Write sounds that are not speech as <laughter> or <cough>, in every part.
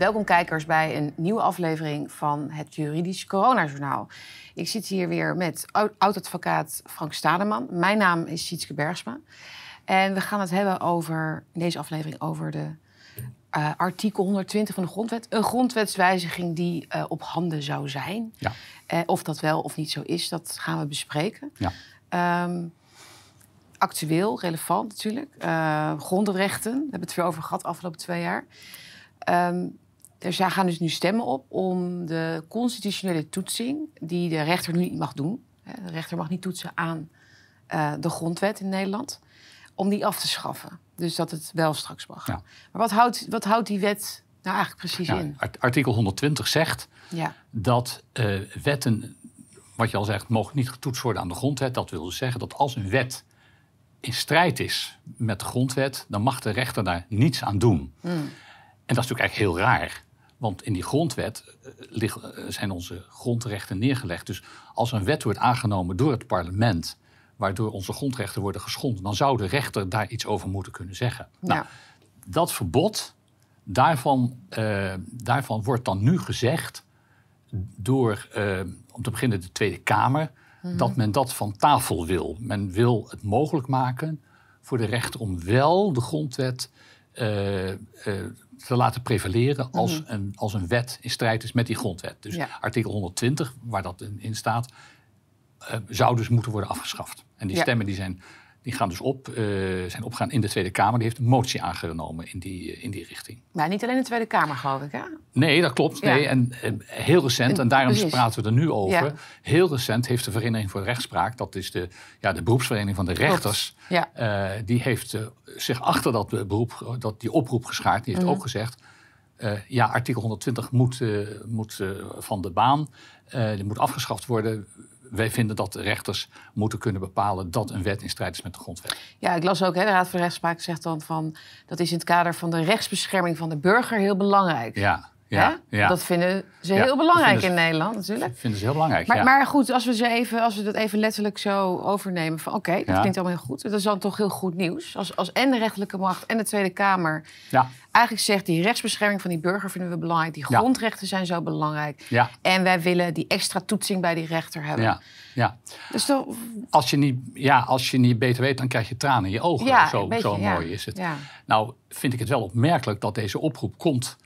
Welkom kijkers bij een nieuwe aflevering van het Juridisch Coronajournaal. Ik zit hier weer met oud-advocaat Frank Stademan. Mijn naam is Sietske Bergsma. En we gaan het hebben over, in deze aflevering over de uh, artikel 120 van de grondwet. Een grondwetswijziging die uh, op handen zou zijn. Ja. Uh, of dat wel of niet zo is, dat gaan we bespreken. Ja. Um, actueel, relevant natuurlijk. grondrechten, we hebben het veel over gehad de afgelopen twee jaar. Um, er gaan dus nu stemmen op om de constitutionele toetsing, die de rechter nu niet mag doen. De rechter mag niet toetsen aan de grondwet in Nederland om die af te schaffen. Dus dat het wel straks mag. Ja. Maar wat houdt, wat houdt die wet nou eigenlijk precies in? Artikel 120 zegt ja. dat uh, wetten, wat je al zegt, mogen niet getoetst worden aan de grondwet. Dat wil dus zeggen dat als een wet in strijd is met de grondwet, dan mag de rechter daar niets aan doen. Hmm. En dat is natuurlijk eigenlijk heel raar. Want in die grondwet uh, zijn onze grondrechten neergelegd. Dus als een wet wordt aangenomen door het parlement waardoor onze grondrechten worden geschonden, dan zou de rechter daar iets over moeten kunnen zeggen. Nou, dat verbod, daarvan, uh, daarvan wordt dan nu gezegd door, uh, om te beginnen, de Tweede Kamer, mhm. dat men dat van tafel wil. Men wil het mogelijk maken voor de rechter om wel de grondwet te laten prevaleren als, mhm. een, als een wet in strijd is met die grondwet. Dus artikel 120, waar dat in, in staat, uh, zou dus moeten worden afgeschaft. En die stemmen die zijn, die gaan dus op, uh, zijn opgegaan in de Tweede Kamer. Die heeft een motie aangenomen in die, in die richting. Maar niet alleen de Tweede Kamer, geloof ik, hè? Nee, dat klopt. Nee. En, heel recent, en, daarom praten we er nu over. Heel recent heeft de Vereniging voor Rechtspraak, dat is de, ja, de beroepsvereniging van de rechters, uh, die heeft zich achter dat, beroep, dat die oproep geschaard. Die heeft mhm. ook gezegd. ja, artikel 120 moet, moet van de baan. die moet afgeschaft worden wij vinden dat de rechters moeten kunnen bepalen dat een wet in strijd is met de grondwet. Ja, ik las ook, hè, de Raad voor Rechtspraak zegt dan van dat is in het kader van de rechtsbescherming van de burger heel belangrijk. Ja. Ja, ja, Dat vinden ze heel belangrijk in Nederland natuurlijk. vinden ze heel belangrijk, maar, maar, goed, als we, ze even, als we dat even letterlijk zo overnemen van... oké, dat klinkt allemaal heel goed. Dat is dan toch heel goed nieuws. Als, als en de rechterlijke macht en de Tweede Kamer... Ja. eigenlijk zegt die rechtsbescherming van die burger vinden we belangrijk. Die grondrechten zijn zo belangrijk. En wij willen die extra toetsing bij die rechter hebben. Ja. Ja. Dus toch... als, je niet, ja, als je niet beter weet, dan krijg je tranen in je ogen. Ja, zo zo mooi is het. Nou, vind ik het wel opmerkelijk dat deze oproep komt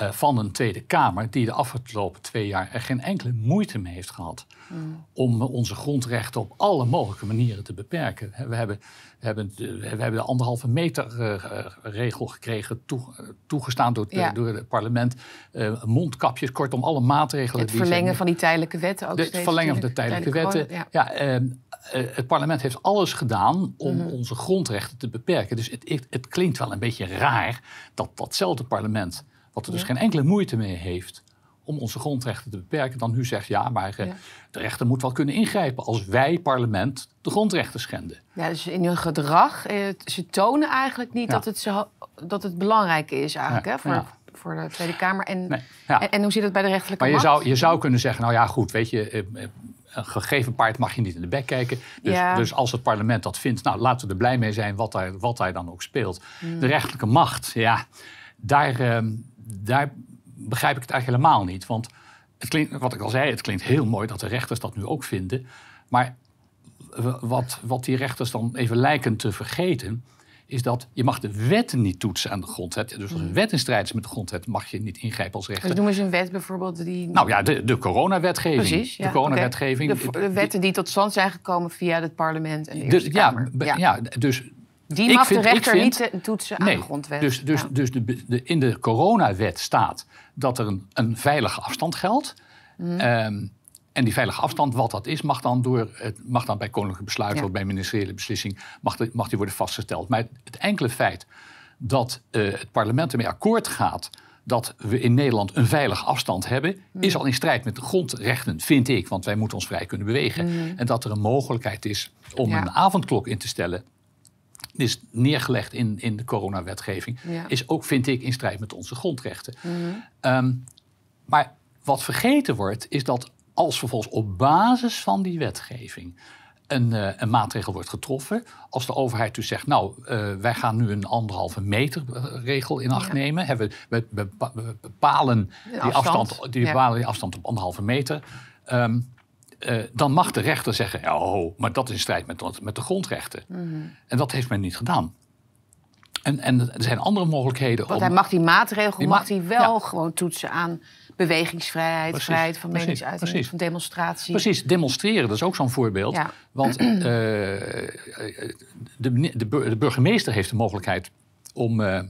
uh, van een Tweede Kamer die de afgelopen twee jaar er geen enkele moeite mee heeft gehad mm. om onze grondrechten op alle mogelijke manieren te beperken. We hebben, we hebben, we hebben de anderhalve meter uh, regel gekregen, toe, toegestaan door, ja. door het parlement, uh, mondkapjes, kortom alle maatregelen. Het verlengen van die tijdelijke wetten ook. Het verlengen van de tijdelijke, wetten. ja. ja ehm, het parlement heeft alles gedaan om mm. onze grondrechten te beperken. Dus het, het, het, klinkt wel een beetje raar dat datzelfde parlement wat er dus geen enkele moeite mee heeft om onze grondrechten te beperken, dan nu zegt ja, maar eh, de rechter moet wel kunnen ingrijpen als wij, parlement, de grondrechten schenden. Ja, dus in hun gedrag, eh, ze tonen eigenlijk niet dat, het zo, dat het belangrijk is eigenlijk hè, voor, voor de Tweede Kamer. En, en, en, hoe zit het bij de rechterlijke maar je Zou, je zou kunnen zeggen, nou ja, goed, weet je, eh, een gegeven paard mag je niet in de bek kijken. Dus, dus, als het parlement dat vindt, nou laten we er blij mee zijn wat daar, wat daar dan ook speelt. Mm. De rechterlijke macht, ja, daar, ehm, daar begrijp ik het eigenlijk helemaal niet. Want het klinkt, wat ik al zei, het klinkt heel mooi dat de rechters dat nu ook vinden. Maar wat, wat die rechters dan even lijken te vergeten, is dat je mag de wetten niet toetsen aan de grondwet. Dus als een wet in strijd is met de grondwet, mag je niet ingrijpen als rechter. Dus noem eens een wet bijvoorbeeld die... Nou ja, de, de coronawetgeving. Precies, ja, de coronawetgeving. De, de, wetten die tot stand zijn gekomen via het parlement en de dus, Eerste ja, Ja, dus die mag de rechter niet toetsen aan de grondwet. Dus, dus, dus de, de, in de coronawet staat dat er een, een veilige afstand geldt. Mm. en die veilige afstand, wat dat is, mag dan, door, het mag dan bij koninklijke besluit of bij ministeriële beslissing mag, mag die worden vastgesteld. Maar het enkele feit dat uh, het parlement ermee akkoord gaat dat we in Nederland een veilige afstand hebben, mm. is al in strijd met de grondrechten, vind ik. Want wij moeten ons vrij kunnen bewegen. Mm. En dat er een mogelijkheid is om een avondklok in te stellen is neergelegd in, in de coronawetgeving, is ook, vind ik, in strijd met onze grondrechten. Mhm. Ehm, maar wat vergeten wordt, is dat als vervolgens op basis van die wetgeving een, uh, een, maatregel wordt getroffen. Als de overheid dus zegt, nou, uh, wij gaan nu een anderhalve meter regel in acht nemen. Hebben we, bepalen die afstand, die, bepalen die afstand op anderhalve meter. Um, uh, dan mag de rechter zeggen, oh, maar dat is in strijd met, met de grondrechten. Mm -hmm. En dat heeft men niet gedaan. En, en er zijn andere mogelijkheden. Want hij mag die maatregel die mag hij wel ja. gewoon toetsen aan bewegingsvrijheid, precies, vrijheid van meningsuiting, van demonstratie. Precies, demonstreren, dat is ook zo'n voorbeeld. Ja. Want uh, de, de, de, burgemeester heeft de mogelijkheid om, uh,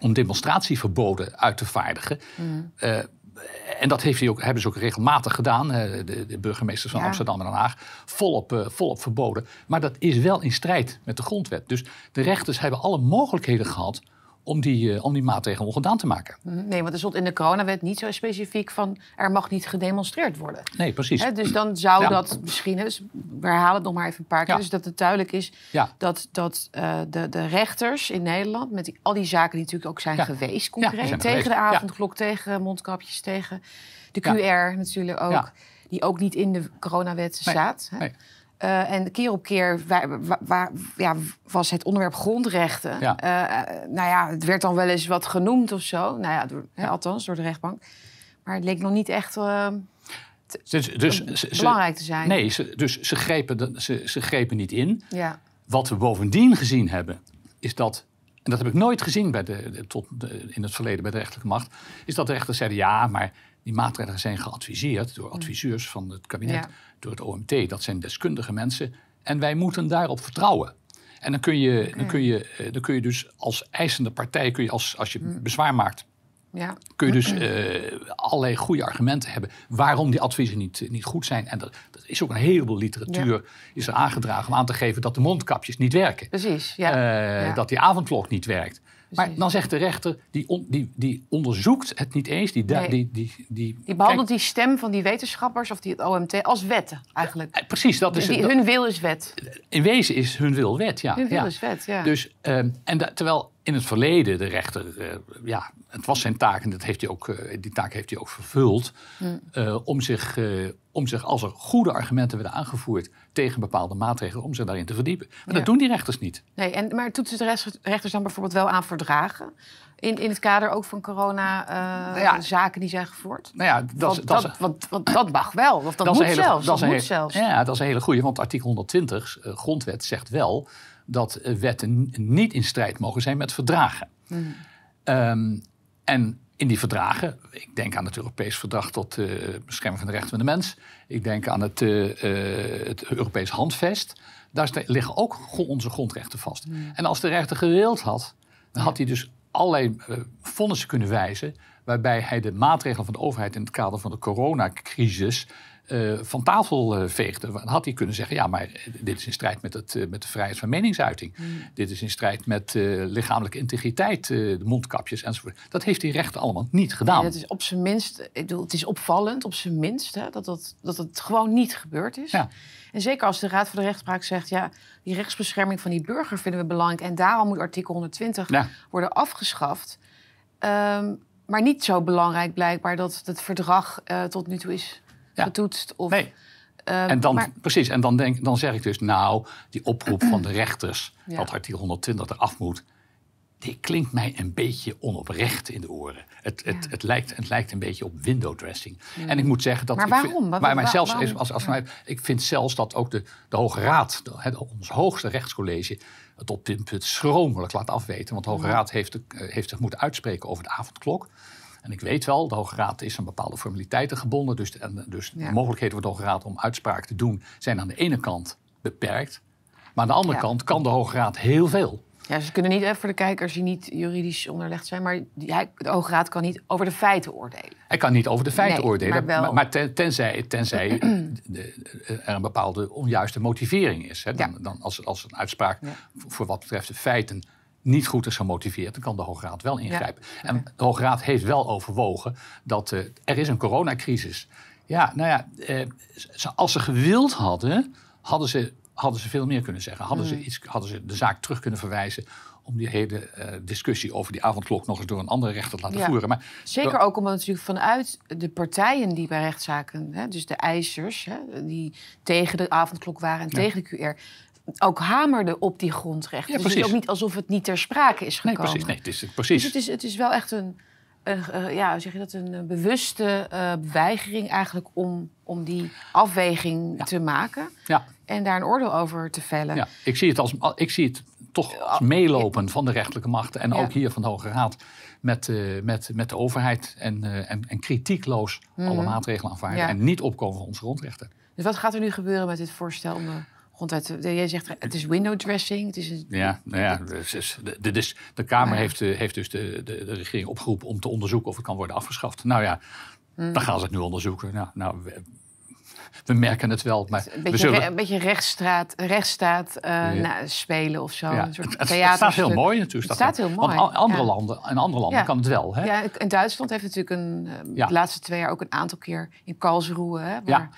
om demonstratieverboden uit te vaardigen. Mm. En dat heeft hij ook, hebben ze ook regelmatig gedaan, de, de burgemeesters van ja. Amsterdam en Den Haag, volop, uh, volop verboden. Maar dat is wel in strijd met de grondwet. Dus de rechters hebben alle mogelijkheden gehad om die, uh, om die maatregelen ongedaan te maken. Nee, want er stond in de coronawet niet zo specifiek van er mag niet gedemonstreerd worden. Nee, precies. Dus dan zou ja. dat misschien, dus we herhalen het nog maar even een paar keer, ja. dus dat het duidelijk is dat, dat uh, de, de rechters in Nederland, met die, al die zaken die natuurlijk ook zijn geweest, concreet, zijn tegen de avondklok, tegen mondkapjes, tegen de QR natuurlijk ook, die ook niet in de coronawet nee. staat. Nee. Uh, en keer op keer waar, waar, ja, was het onderwerp grondrechten. Ja. Uh, nou ja, het werd dan wel eens wat genoemd of zo. Nou ja, door, ja. althans door de rechtbank. Maar het leek nog niet echt uh, te, dus, dus, belangrijk te zijn. Nee, ze, dus ze grepen, de, ze, ze grepen niet in. Ja. Wat we bovendien gezien hebben, is dat en dat heb ik nooit gezien bij de, tot in het verleden bij de rechterlijke macht, is dat de rechters zeiden ja, maar die maatregelen zijn geadviseerd door adviseurs van het kabinet, door het OMT. Dat zijn deskundige mensen. En wij moeten daarop vertrouwen. En dan kun je, dan kun je, eh, dan kun je dus als eisende partij, kun je als, als je mm. bezwaar maakt, ja. kun je dus uh, allerlei goede argumenten hebben waarom die adviezen niet, niet goed zijn. En dat, dat is ook een heleboel literatuur is er aangedragen om aan te geven dat de mondkapjes niet werken. Precies, ja. Uh, Dat die avondklok niet werkt. Maar dan zegt de rechter, die, die, die onderzoekt het niet eens. Die, nee. die, die, die, die behandelt die stem van die wetenschappers of die het OMT als wetten eigenlijk. Ja, precies, dat is die, dat, Hun wil is wet. In wezen is hun wil wet, ja. Hun wil is wet, ja. Dus, um, en da, terwijl in het verleden de rechter, uh, ja, het was zijn taak en dat heeft hij ook, uh, die taak heeft hij ook vervuld, hmm. uh, om, zich, om zich, als er goede argumenten werden aangevoerd tegen bepaalde maatregelen, om zich daarin te verdiepen. Maar ja. dat doen die rechters niet. Nee, en, maar toetsen de rechters dan bijvoorbeeld wel aan verdragen? In, in het kader ook van corona-zaken nou ja, die zijn gevoerd? Nou ja, dat, want, dat, dat, want, want dat mag wel, of dat, dat moet, hele, zelfs, dat, moet zelfs. Ja, dat is een hele goede, want artikel 120, grondwet, zegt wel dat wetten niet in strijd mogen zijn met verdragen. Mm. Um, en in die verdragen, ik denk aan het Europees Verdrag tot uh, bescherming van de rechten van de mens, ik denk aan het, uh, uh, het Europees Handvest, daar liggen ook onze grondrechten vast. Mm. En als de rechter gewild had, dan had hij dus allerlei vonnissen kunnen wijzen waarbij hij de maatregelen van de overheid in het kader van de coronacrisis uh, van tafel uh, veegde. Dan had hij kunnen zeggen: ja, maar dit is in strijd met, het, uh, met de vrijheid van meningsuiting. Mm. Dit is in strijd met lichamelijke integriteit, de mondkapjes enzovoort. Dat heeft die rechter allemaal niet gedaan. Nee, het is op zijn minst, ik bedoel, het is opvallend, op zijn minst, hè, dat, dat, dat het gewoon niet gebeurd is. Ja. En zeker als de Raad voor de Rechtspraak zegt: ja, die rechtsbescherming van die burger vinden we belangrijk en daarom moet artikel 120 ja. worden afgeschaft. Um, maar niet zo belangrijk blijkbaar dat het verdrag tot nu toe is ja. getoetst. Of, nee. Um, en dan, maar... Precies, en dan, denk, dan zeg ik dus, nou, die oproep <clears throat> van de rechters, ja. dat artikel 120 eraf moet, die klinkt mij een beetje onoprecht in de oren. Het, ja. het, het, lijkt, het lijkt een beetje op window dressing. Ja. En ik moet zeggen dat. Maar waarom? Ik vind, maar, maar zelfs, waarom? Als, als, mij, ik vind zelfs dat ook de, de Hoge Raad, de, ons hoogste rechtscollege, het op dit punt schromelijk laat afweten. Want de Hoge Raad heeft, de, heeft zich moeten uitspreken over de avondklok. En ik weet wel, de Hoge Raad is aan bepaalde formaliteiten gebonden. Dus, de, dus ja. de mogelijkheden voor de Hoge Raad om uitspraak te doen zijn aan de ene kant beperkt. Maar aan de andere ja. kant kan de Hoge Raad heel veel. Ja, ze kunnen niet, even voor de kijkers die niet juridisch onderlegd zijn, maar hij, de Hoge Raad kan niet over de feiten oordelen. Hij kan niet over de feiten nee, oordelen, maar, wel... maar, maar ten, tenzij, tenzij <clears throat> de, er een bepaalde onjuiste motivering is. Hè. Dan, ja. dan als, als een uitspraak ja. voor wat betreft de feiten niet goed is gemotiveerd, dan kan de Hoge Raad wel ingrijpen. Ja. En de Hoge Raad heeft wel overwogen dat uh, er is een coronacrisis. Ja, nou ja, uh, als ze gewild hadden, hadden ze hadden ze veel meer kunnen zeggen. Hadden, ze, Mm. iets, hadden ze de zaak terug kunnen verwijzen om die hele eh, discussie over die avondklok nog eens door een andere rechter te laten Ja. voeren. Maar Zeker ook omdat natuurlijk vanuit de partijen die bij rechtszaken, hè, dus de eisers, hè, die tegen de avondklok waren en Ja. tegen de QR, ook hamerden op die grondrechten. Ja, dus het is ook niet alsof het niet ter sprake is nee, gekomen. precies. Nee, het is, Dus precies. het is, het is wel echt een, een eh, ja, zeg je dat, een eh, bewuste eh, weigering eigenlijk om, om die afweging Ja. te maken Ja. en daar een oordeel over te vellen. Ja, ik zie het, als, ik zie het toch als meelopen van de rechterlijke machten. En ook hier van de Hoge Raad met, eh, met, met de overheid. En, eh, en, en kritiekloos alle maatregelen aanvaarden. Mhm. En niet opkomen voor onze grondrechten. Dus wat gaat er nu gebeuren met dit voorstel om de grondwet? te- Jij zegt het is window dressing. Het is een, Ja, nou ja, dus, dus de, dus de Kamer Ja. heeft, eh, heeft dus de, de, de regering opgeroepen om te onderzoeken of het kan worden afgeschaft. Nou ja, Mm. dan gaan ze het nu onderzoeken. Nou, nou we, we merken het wel, maar Een we beetje, zullen... re- een beetje rechtsstraat, rechtsstaat eh, Ja. nou, spelen of zo. een soort het, het staat heel mooi natuurlijk. Het staat heel mooi, Want andere landen, in andere landen kan het wel. Hè? Ja, in Duitsland heeft natuurlijk een, eh, de laatste twee jaar ook een aantal keer in Karlsruhe. Hè, Ja. waar,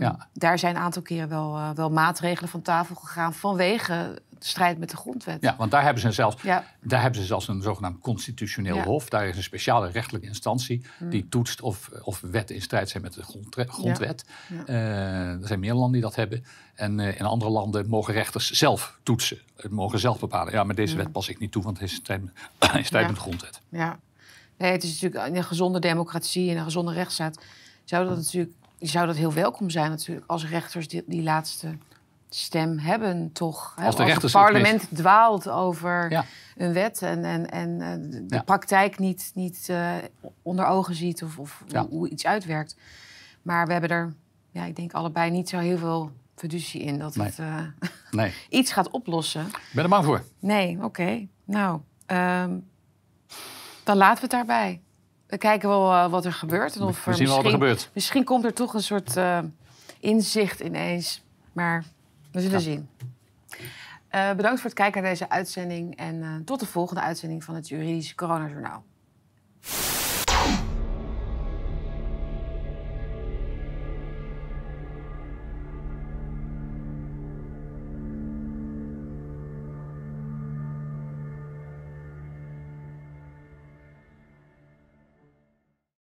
Ja. Daar zijn een aantal keren wel, eh, wel maatregelen van tafel gegaan vanwege de strijd met de grondwet. Ja, want daar hebben ze zelfs, Ja. daar hebben ze zelfs een zogenaamd constitutioneel Ja. hof. Daar is een speciale rechtelijke instantie die toetst of, of wetten in strijd zijn met de grondwet. Ja. Eh, er zijn meer landen die dat hebben. En eh, in andere landen mogen rechters zelf toetsen. Het mogen zelf bepalen. Ja, maar deze wet pas ik niet toe, want het is in strijd met, <coughs> in strijd Ja. met de grondwet. Ja. Nee, het is natuurlijk in een gezonde democratie en een gezonde rechtsstaat zou dat natuurlijk zou dat heel welkom zijn natuurlijk als rechters die, die laatste stem hebben toch. Hè? Als de het het parlement dwaalt over Ja. een wet en, en, en eh, de Ja. praktijk niet, niet eh, onder ogen ziet of, of Ja. hoe, iets uitwerkt. Maar we hebben er, ja, ik denk allebei niet zo heel veel fiducie in dat Nee. het eh, <laughs> Nee, iets gaat oplossen. ik ben er bang voor. Nee, oké. Nou, ehm, dan laten we het daarbij. We kijken wel eh, wat er gebeurt. En of We er zien wel wat er misschien- gebeurt. Misschien komt er toch een soort eh, inzicht ineens. Maar we zullen Ja. zien. Eh, bedankt voor het kijken naar deze uitzending. En tot de volgende uitzending van het Juridische Coronajournaal.